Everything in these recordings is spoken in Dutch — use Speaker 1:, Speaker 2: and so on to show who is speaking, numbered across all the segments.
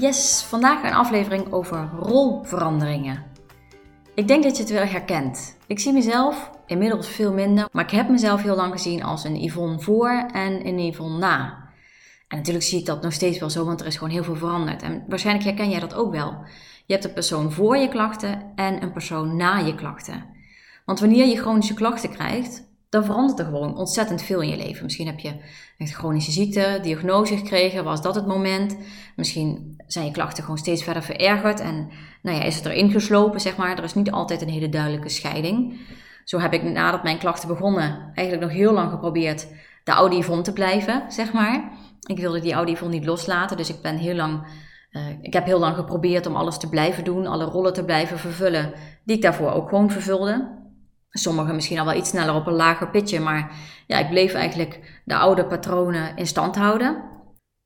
Speaker 1: Yes, vandaag een aflevering over rolveranderingen. Ik denk dat je het wel herkent. Ik zie mezelf inmiddels veel minder, maar ik heb mezelf heel lang gezien als een Yvonne voor en een Yvonne na. En natuurlijk zie ik dat nog steeds wel zo, want er is gewoon heel veel veranderd. En waarschijnlijk herken jij dat ook wel. Je hebt een persoon voor je klachten en een persoon na je klachten. Want wanneer je chronische klachten krijgt, dan verandert er gewoon ontzettend veel in je leven. Misschien heb je een chronische ziekte, diagnose gekregen, was dat het moment. Misschien zijn je klachten gewoon steeds verder verergerd en nou ja, is het erin geslopen, zeg maar. Er is niet altijd een hele duidelijke scheiding. Zo heb ik nadat mijn klachten begonnen eigenlijk nog heel lang geprobeerd de oude Yvonne te blijven, zeg maar. Ik wilde die oude Yvonne niet loslaten, dus ik ben heel lang... Uh, ik heb heel lang geprobeerd om alles te blijven doen, alle rollen te blijven vervullen, die ik daarvoor ook gewoon vervulde. Sommigen misschien al wel iets sneller op een lager pitje, maar ja, ik bleef eigenlijk de oude patronen in stand houden.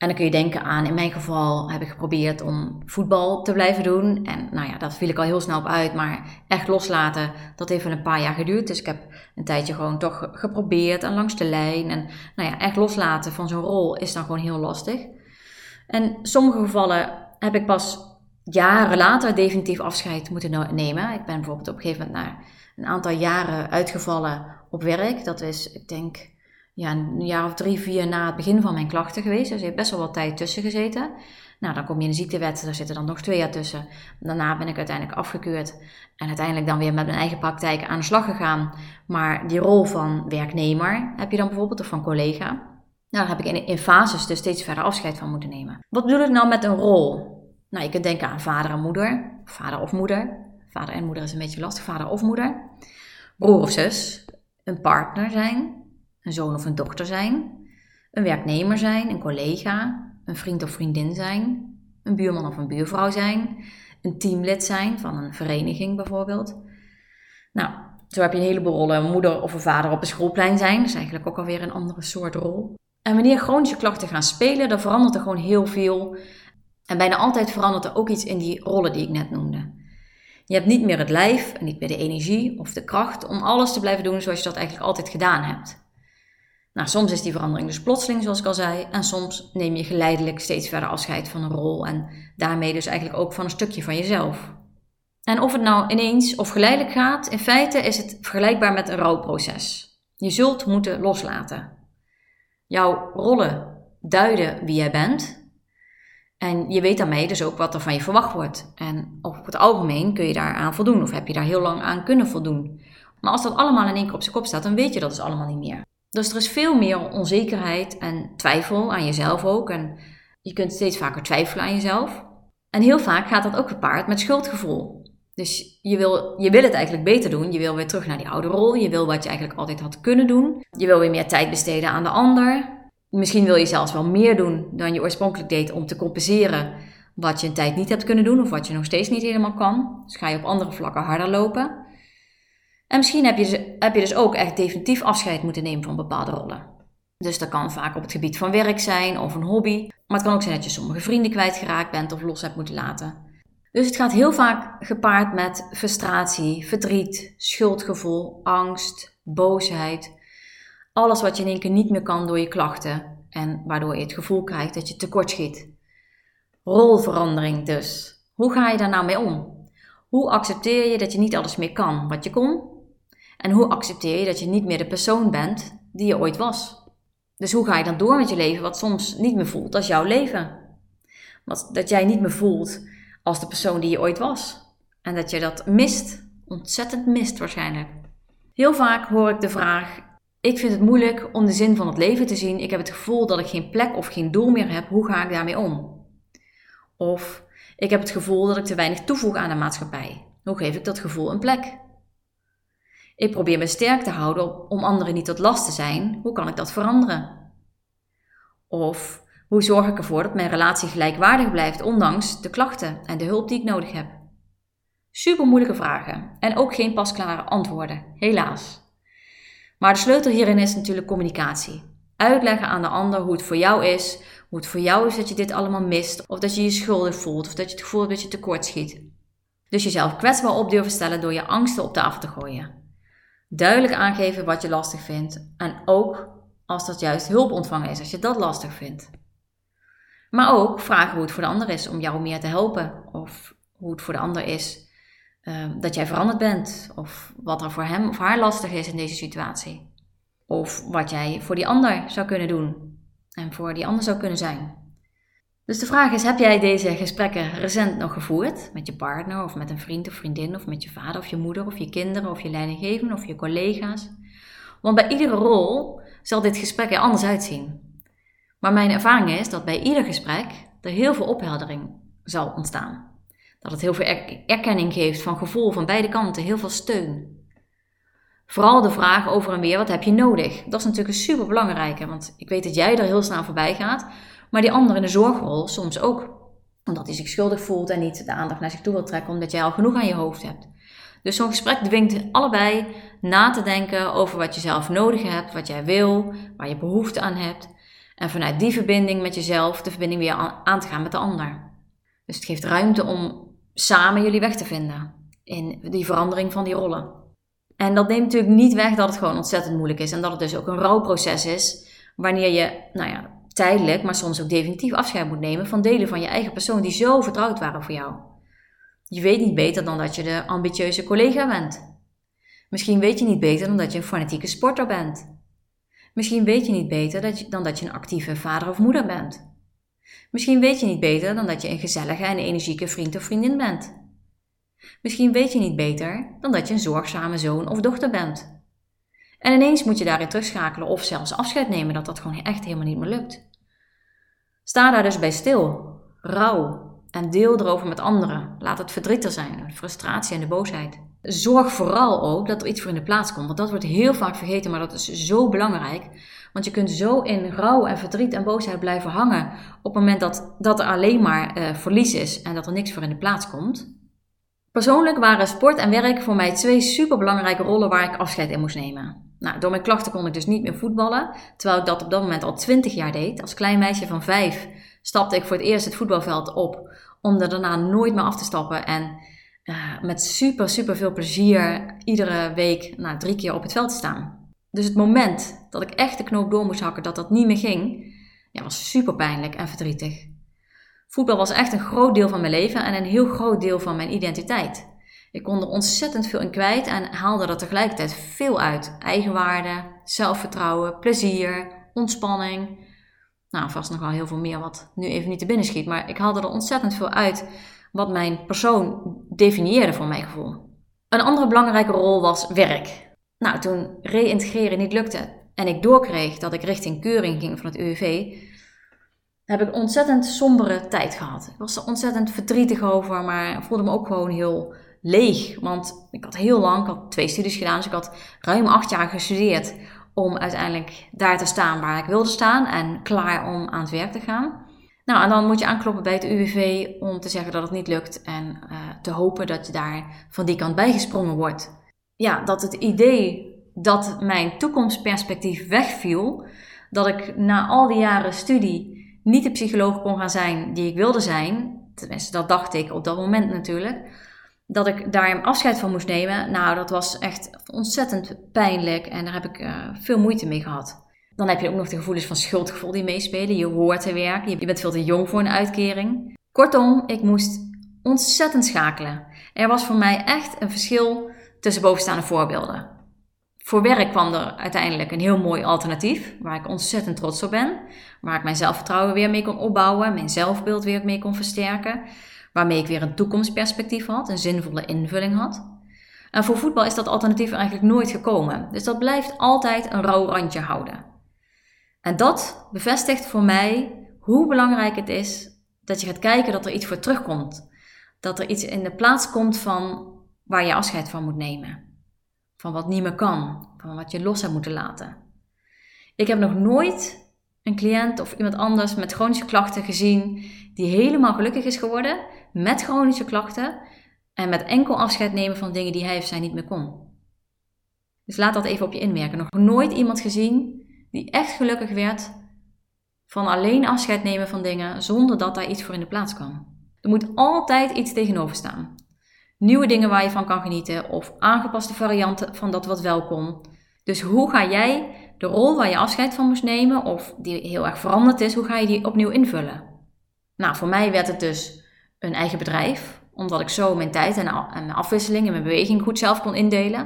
Speaker 1: En dan kun je denken aan, in mijn geval heb ik geprobeerd om voetbal te blijven doen. En nou ja, dat viel ik al heel snel op uit, maar echt loslaten, dat heeft wel een paar jaar geduurd. Dus ik heb een tijdje gewoon toch geprobeerd en langs de lijn. En nou ja, echt loslaten van zo'n rol is dan gewoon heel lastig. En sommige gevallen heb ik pas jaren later definitief afscheid moeten nemen. Ik ben bijvoorbeeld op een gegeven moment naar een aantal jaren uitgevallen op werk. Dat is, ik denk, ja, een jaar of drie, vier na het begin van mijn klachten geweest. Dus er heeft best wel wat tijd tussen gezeten. Nou, dan kom je in de ziektewet, daar zitten dan nog twee jaar tussen. Daarna ben ik uiteindelijk afgekeurd en uiteindelijk dan weer met mijn eigen praktijk aan de slag gegaan. Maar die rol van werknemer heb je dan bijvoorbeeld, of van collega. Nou, daar heb ik in, in fases dus steeds verder afscheid van moeten nemen. Wat bedoel ik nou met een rol? Nou, je kunt denken aan vader en moeder, vader of moeder. Vader en moeder is een beetje lastig, vader of moeder. Broer of zus, een partner zijn, een zoon of een dochter zijn, een werknemer zijn, een collega, een vriend of vriendin zijn, een buurman of een buurvrouw zijn, een teamlid zijn van een vereniging bijvoorbeeld. Nou, zo heb je een heleboel rollen. Een moeder of een vader op een schoolplein zijn, dat is eigenlijk ook alweer een andere soort rol. En wanneer chronische klachten gaan spelen, dan verandert er gewoon heel veel. En bijna altijd verandert er ook iets in die rollen die ik net noemde. Je hebt niet meer het lijf en niet meer de energie of de kracht om alles te blijven doen zoals je dat eigenlijk altijd gedaan hebt. Nou, soms is die verandering dus plotseling, zoals ik al zei, en soms neem je geleidelijk steeds verder afscheid van een rol en daarmee dus eigenlijk ook van een stukje van jezelf. En of het nou ineens of geleidelijk gaat, in feite is het vergelijkbaar met een rouwproces. Je zult moeten loslaten. Jouw rollen duiden wie jij bent en je weet daarmee dus ook wat er van je verwacht wordt. En op het algemeen kun je daaraan voldoen of heb je daar heel lang aan kunnen voldoen. Maar als dat allemaal in één keer op zijn kop staat, dan weet je dat dus allemaal niet meer. Dus er is veel meer onzekerheid en twijfel aan jezelf ook. En je kunt steeds vaker twijfelen aan jezelf. En heel vaak gaat dat ook gepaard met schuldgevoel. Dus je wil, je wil het eigenlijk beter doen. Je wil weer terug naar die oude rol. Je wil wat je eigenlijk altijd had kunnen doen. Je wil weer meer tijd besteden aan de ander. Misschien wil je zelfs wel meer doen dan je oorspronkelijk deed om te compenseren wat je een tijd niet hebt kunnen doen of wat je nog steeds niet helemaal kan. Dus ga je op andere vlakken harder lopen. En misschien heb je, dus, heb je dus ook echt definitief afscheid moeten nemen van bepaalde rollen. Dus dat kan vaak op het gebied van werk zijn of een hobby. Maar het kan ook zijn dat je sommige vrienden kwijtgeraakt bent of los hebt moeten laten. Dus het gaat heel vaak gepaard met frustratie, verdriet, schuldgevoel, angst, boosheid. Alles wat je in één keer niet meer kan door je klachten en waardoor je het gevoel krijgt dat je tekortschiet. Rolverandering dus. Hoe ga je daar nou mee om? Hoe accepteer je dat je niet alles meer kan wat je kon? En hoe accepteer je dat je niet meer de persoon bent die je ooit was? Dus hoe ga je dan door met je leven wat soms niet meer voelt als jouw leven? Wat, dat jij niet meer voelt als de persoon die je ooit was. En dat je dat mist, ontzettend mist waarschijnlijk. Heel vaak hoor ik de vraag: Ik vind het moeilijk om de zin van het leven te zien. Ik heb het gevoel dat ik geen plek of geen doel meer heb. Hoe ga ik daarmee om? Of ik heb het gevoel dat ik te weinig toevoeg aan de maatschappij. Hoe geef ik dat gevoel een plek? Ik probeer me sterk te houden om anderen niet tot last te zijn. Hoe kan ik dat veranderen? Of hoe zorg ik ervoor dat mijn relatie gelijkwaardig blijft, ondanks de klachten en de hulp die ik nodig heb? Super moeilijke vragen en ook geen pasklare antwoorden, helaas. Maar de sleutel hierin is natuurlijk communicatie. Uitleggen aan de ander hoe het voor jou is, hoe het voor jou is dat je dit allemaal mist, of dat je je schuldig voelt, of dat je het gevoel hebt dat je tekort schiet. Dus jezelf kwetsbaar op durven stellen door je angsten op tafel te gooien. Duidelijk aangeven wat je lastig vindt en ook als dat juist hulp ontvangen is, als je dat lastig vindt. Maar ook vragen hoe het voor de ander is om jou meer te helpen, of hoe het voor de ander is Ehm, dat jij veranderd bent. Of wat er voor hem of haar lastig is in deze situatie. Of wat jij voor die ander zou kunnen doen. En voor die ander zou kunnen zijn. Dus de vraag is: heb jij deze gesprekken recent nog gevoerd? Met je partner of met een vriend of vriendin of met je vader of je moeder of je kinderen of je leidinggevende of je collega's? Want bij iedere rol zal dit gesprek er anders uitzien. Maar mijn ervaring is dat bij ieder gesprek er heel veel opheldering zal ontstaan. Dat het heel veel erkenning geeft van gevoel van beide kanten, heel veel steun. Vooral de vraag over en weer, wat heb je nodig? Dat is natuurlijk een super belangrijke, want ik weet dat jij er heel snel voorbij gaat, maar die ander in de zorgrol soms ook. Omdat hij zich schuldig voelt en niet de aandacht naar zich toe wil trekken, omdat jij al genoeg aan je hoofd hebt. Dus zo'n gesprek dwingt allebei na te denken over wat je zelf nodig hebt, wat jij wil, waar je behoefte aan hebt. En vanuit die verbinding met jezelf de verbinding weer aan te gaan met de ander. Dus het geeft ruimte om samen jullie weg te vinden in die verandering van die rollen. En dat neemt natuurlijk niet weg dat het gewoon ontzettend moeilijk is en dat het dus ook een rouwproces is wanneer je, nou ja, tijdelijk, maar soms ook definitief afscheid moet nemen van delen van je eigen persoon die zo vertrouwd waren voor jou. Je weet niet beter dan dat je de ambitieuze collega bent. Misschien weet je niet beter dan dat je een fanatieke sporter bent. Misschien weet je niet beter dan dat je een actieve vader of moeder bent. Misschien weet je niet beter dan dat je een gezellige en energieke vriend of vriendin bent. Misschien weet je niet beter dan dat je een zorgzame zoon of dochter bent. En ineens moet je daarin terugschakelen of zelfs afscheid nemen dat dat gewoon echt helemaal niet meer lukt. Sta daar dus bij stil, rouw en deel erover met anderen. Laat het verdriet er zijn, de frustratie en de boosheid. Zorg vooral ook dat er iets voor in de plaats komt, want dat wordt heel vaak vergeten, maar dat is zo belangrijk. Want je kunt zo in rouw en verdriet en boosheid blijven hangen op het moment dat, dat er alleen maar uh, verlies is en dat er niks voor in de plaats komt. Persoonlijk waren sport en werk voor mij twee superbelangrijke rollen waar ik afscheid in moest nemen. Nou, door mijn klachten kon ik dus niet meer voetballen, terwijl ik dat op dat moment al 20 jaar deed. Als klein meisje van 5 stapte ik voor het eerst het voetbalveld op, om er daarna nooit meer af te stappen en uh, met super, super veel plezier iedere week nou, drie keer op het veld te staan. Dus het moment dat ik echt de knoop door moest hakken dat dat niet meer ging, ja, was super pijnlijk en verdrietig. Voetbal was echt een groot deel van mijn leven en een heel groot deel van mijn identiteit. Ik kon er ontzettend veel in kwijt en haalde er tegelijkertijd veel uit. Eigenwaarde, zelfvertrouwen, plezier, ontspanning. Nou, vast nog wel heel veel meer wat nu even niet te binnen schiet. Maar ik haalde er ontzettend veel uit wat mijn persoon definieerde voor mijn gevoel. Een andere belangrijke rol was werk. Nou, toen reïntegreren niet lukte en ik doorkreeg dat ik richting keuring ging van het UWV, heb ik ontzettend sombere tijd gehad. Ik was er ontzettend verdrietig over, maar voelde me ook gewoon heel leeg. Want ik had heel lang, ik had twee studies gedaan, dus ik had ruim acht jaar gestudeerd om uiteindelijk daar te staan waar ik wilde staan en klaar om aan het werk te gaan. Nou, en dan moet je aankloppen bij het UWV om te zeggen dat het niet lukt en uh, te hopen dat je daar van die kant bijgesprongen wordt ja, dat het idee dat mijn toekomstperspectief wegviel, dat ik na al die jaren studie niet de psycholoog kon gaan zijn die ik wilde zijn, tenminste dat dacht ik op dat moment natuurlijk, dat ik daar afscheid van moest nemen, nou dat was echt ontzettend pijnlijk en daar heb ik uh, veel moeite mee gehad. Dan heb je ook nog de gevoelens van schuldgevoel die meespelen. Je hoort te werken, je bent veel te jong voor een uitkering. Kortom, ik moest ontzettend schakelen. Er was voor mij echt een verschil tussen bovenstaande voorbeelden. Voor werk kwam er uiteindelijk een heel mooi alternatief, waar ik ontzettend trots op ben. Waar ik mijn zelfvertrouwen weer mee kon opbouwen, mijn zelfbeeld weer mee kon versterken. Waarmee ik weer een toekomstperspectief had, een zinvolle invulling had. En voor voetbal is dat alternatief eigenlijk nooit gekomen. Dus dat blijft altijd een rauw randje houden. En dat bevestigt voor mij hoe belangrijk het is dat je gaat kijken dat er iets voor terugkomt. Dat er iets in de plaats komt van waar je afscheid van moet nemen. Van wat niet meer kan, van wat je los hebt moeten laten. Ik heb nog nooit een cliënt of iemand anders met chronische klachten gezien die helemaal gelukkig is geworden met chronische klachten en met enkel afscheid nemen van dingen die hij of zij niet meer kon. Dus laat dat even op je inwerken. Nog nooit iemand gezien die echt gelukkig werd van alleen afscheid nemen van dingen zonder dat daar iets voor in de plaats kwam. Er moet altijd iets tegenover staan. Nieuwe dingen waar je van kan genieten of aangepaste varianten van dat wat wel kon. Dus hoe ga jij de rol waar je afscheid van moest nemen of die heel erg veranderd is, hoe ga je die opnieuw invullen? Nou, voor mij werd het dus een eigen bedrijf, omdat ik zo mijn tijd en mijn afwisseling en mijn beweging goed zelf kon indelen.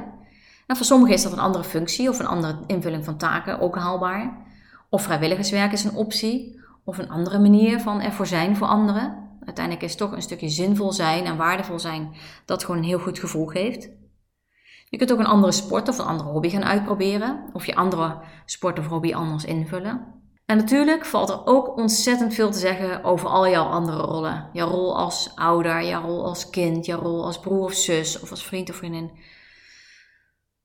Speaker 1: Nou, voor sommigen is dat een andere functie of een andere invulling van taken ook haalbaar. Of vrijwilligerswerk is een optie, of een andere manier van ervoor zijn voor anderen. Uiteindelijk is toch een stukje zinvol zijn en waardevol zijn dat gewoon een heel goed gevoel geeft. Je kunt ook een andere sport of een andere hobby gaan uitproberen, of je andere sport of hobby anders invullen. En natuurlijk valt er ook ontzettend veel te zeggen over al jouw andere rollen. Jouw rol als ouder, jouw rol als kind, jouw rol als broer of zus of als vriend of vriendin.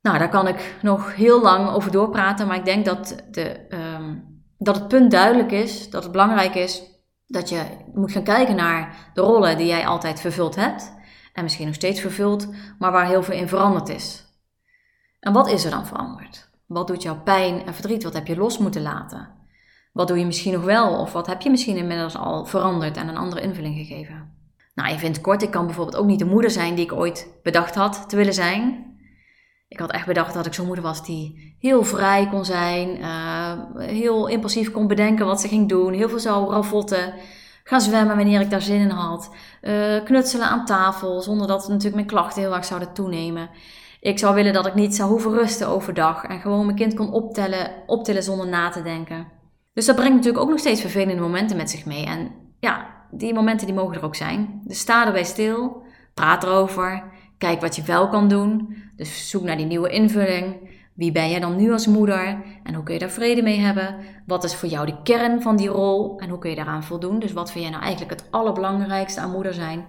Speaker 1: Nou, daar kan ik nog heel lang over doorpraten, maar ik denk dat, de, um, dat het punt duidelijk is, dat het belangrijk is dat je moet gaan kijken naar de rollen die jij altijd vervuld hebt en misschien nog steeds vervult, maar waar heel veel in veranderd is. En wat is er dan veranderd? Wat doet jou pijn en verdriet? Wat heb je los moeten laten? Wat doe je misschien nog wel of wat heb je misschien inmiddels al veranderd en een andere invulling gegeven? Nou, in het kort, ik kan bijvoorbeeld ook niet de moeder zijn die ik ooit bedacht had te willen zijn. Ik had echt bedacht dat ik zo'n moeder was die heel vrij kon zijn, uh, heel impulsief kon bedenken wat ze ging doen, heel veel zou ravotten, gaan zwemmen wanneer ik daar zin in had, uh, knutselen aan tafel zonder dat natuurlijk mijn klachten heel erg zouden toenemen. Ik zou willen dat ik niet zou hoeven rusten overdag en gewoon mijn kind kon optellen, optillen zonder na te denken. Dus dat brengt natuurlijk ook nog steeds vervelende momenten met zich mee. En ja, die momenten die mogen er ook zijn. Dus sta erbij stil, praat erover, kijk wat je wel kan doen. Dus zoek naar die nieuwe invulling. Wie ben jij dan nu als moeder? En hoe kun je daar vrede mee hebben? Wat is voor jou de kern van die rol? En hoe kun je daaraan voldoen? Dus wat vind jij nou eigenlijk het allerbelangrijkste aan moeder zijn?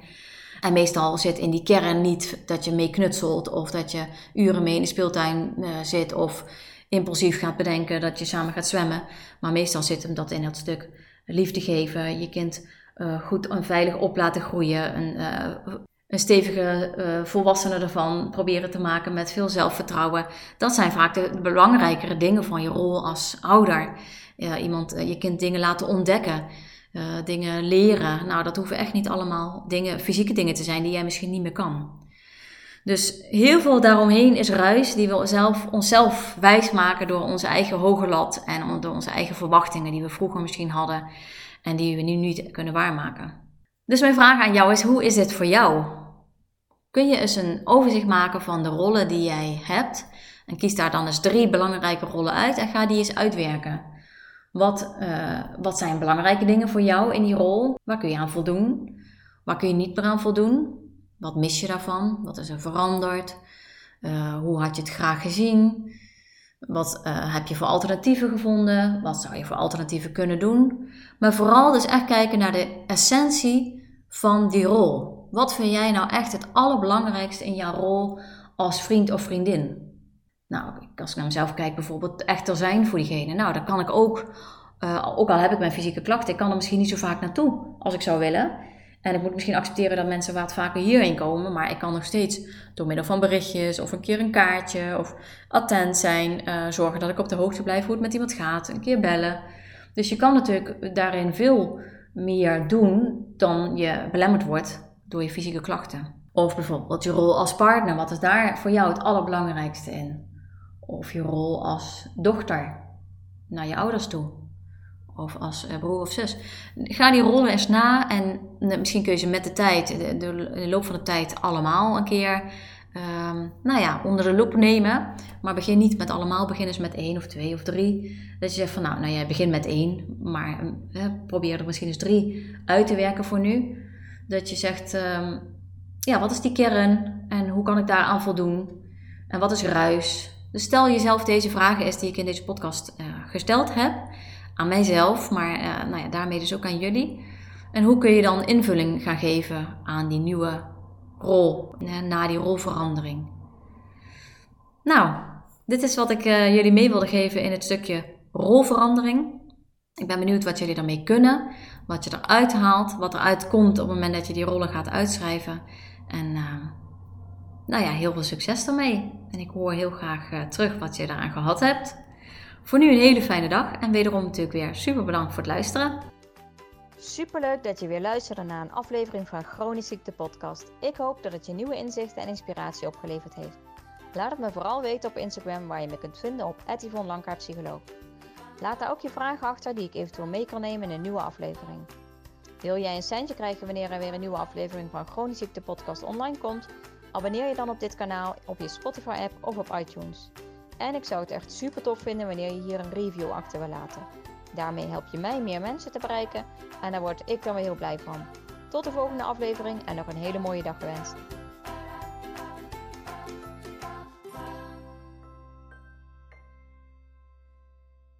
Speaker 1: En meestal zit in die kern niet dat je mee knutselt of dat je uren mee in de speeltuin uh, zit of impulsief gaat bedenken dat je samen gaat zwemmen. Maar meestal zit hem dat in dat stuk liefde geven, je kind uh, goed en veilig op laten groeien, uh, een stevige uh, volwassene ervan proberen te maken met veel zelfvertrouwen. Dat zijn vaak de, belangrijkere dingen van je rol als ouder. iemand, je kind dingen laten ontdekken. dingen leren. Nou, dat hoeven echt niet allemaal dingen, fysieke dingen te zijn die jij misschien niet meer kan. Dus heel veel daaromheen is ruis die we zelf, onszelf wijsmaken door onze eigen hoge lat en door onze eigen verwachtingen die we vroeger misschien hadden en die we nu niet kunnen waarmaken. Dus mijn vraag aan jou is: hoe is dit voor jou? Kun je eens een overzicht maken van de rollen die jij hebt en kies daar dan eens drie belangrijke rollen uit en ga die eens uitwerken. Wat, uh, wat zijn belangrijke dingen voor jou in die rol? Waar kun je aan voldoen? Waar kun je niet meer aan voldoen? Wat mis je daarvan? Wat is er veranderd? Uh, hoe had je het graag gezien? Wat uh, heb je voor alternatieven gevonden? Wat zou je voor alternatieven kunnen doen? Maar vooral dus echt kijken naar de essentie van die rol. Wat vind jij nou echt het allerbelangrijkste in jouw rol als vriend of vriendin? Nou, als ik naar mezelf kijk, bijvoorbeeld echt er zijn voor diegene. Nou, daar kan ik ook, uh, ook al heb ik mijn fysieke klachten, ik kan er misschien niet zo vaak naartoe als ik zou willen. En ik moet misschien accepteren dat mensen wat vaker hierheen komen, maar ik kan nog steeds door middel van berichtjes of een keer een kaartje of attent zijn, uh, zorgen dat ik op de hoogte blijf hoe het met iemand gaat, een keer bellen. Dus je kan natuurlijk daarin veel meer doen dan je belemmerd wordt door je fysieke klachten. Of bijvoorbeeld je rol als partner, wat is daar voor jou het allerbelangrijkste in? Of je rol als dochter naar je ouders toe of als eh, broer of zus. Ga die rollen eens na en eh, misschien kun je ze met de tijd, de, loop van de tijd, allemaal een keer um, nou ja, onder de loep nemen. Maar begin niet met allemaal, begin eens met één of twee of drie. Dat je zegt van nou, nou ja, begin met één, maar eh, probeer er misschien eens drie uit te werken voor nu. Dat je zegt, um, ja, wat is die kern en hoe kan ik daar aan voldoen? En wat is ruis? Dus stel jezelf deze vragen eens die ik in deze podcast uh, gesteld heb aan mijzelf, maar uh, nou ja, daarmee dus ook aan jullie. En hoe kun je dan invulling gaan geven aan die nieuwe rol, na die rolverandering? Nou, dit is wat ik uh, jullie mee wilde geven in het stukje rolverandering. Ik ben benieuwd wat jullie daarmee kunnen, wat je eruit haalt, wat eruit komt op het moment dat je die rollen gaat uitschrijven. En uh, nou ja, heel veel succes daarmee. En ik hoor heel graag uh, terug wat je eraan gehad hebt. Voor nu een hele fijne dag en wederom natuurlijk weer super bedankt voor het luisteren.
Speaker 2: Superleuk dat je weer luisterde naar een aflevering van Chronisch Ziekte Podcast. Ik hoop dat het je nieuwe inzichten en inspiratie opgeleverd heeft. Laat het me vooral weten op Instagram waar je me kunt vinden op Yvonne Psycholoog. Laat daar ook je vragen achter die ik eventueel mee kan nemen in een nieuwe aflevering. Wil jij een centje krijgen wanneer er weer een nieuwe aflevering van Chronisch Ziekte Podcast online komt? Abonneer je dan op dit kanaal op je Spotify app of op iTunes. En ik zou het echt super tof vinden wanneer je hier een review achter wil laten. Daarmee help je mij meer mensen te bereiken en daar word ik dan weer heel blij van. Tot de volgende aflevering en nog een hele mooie dag gewenst.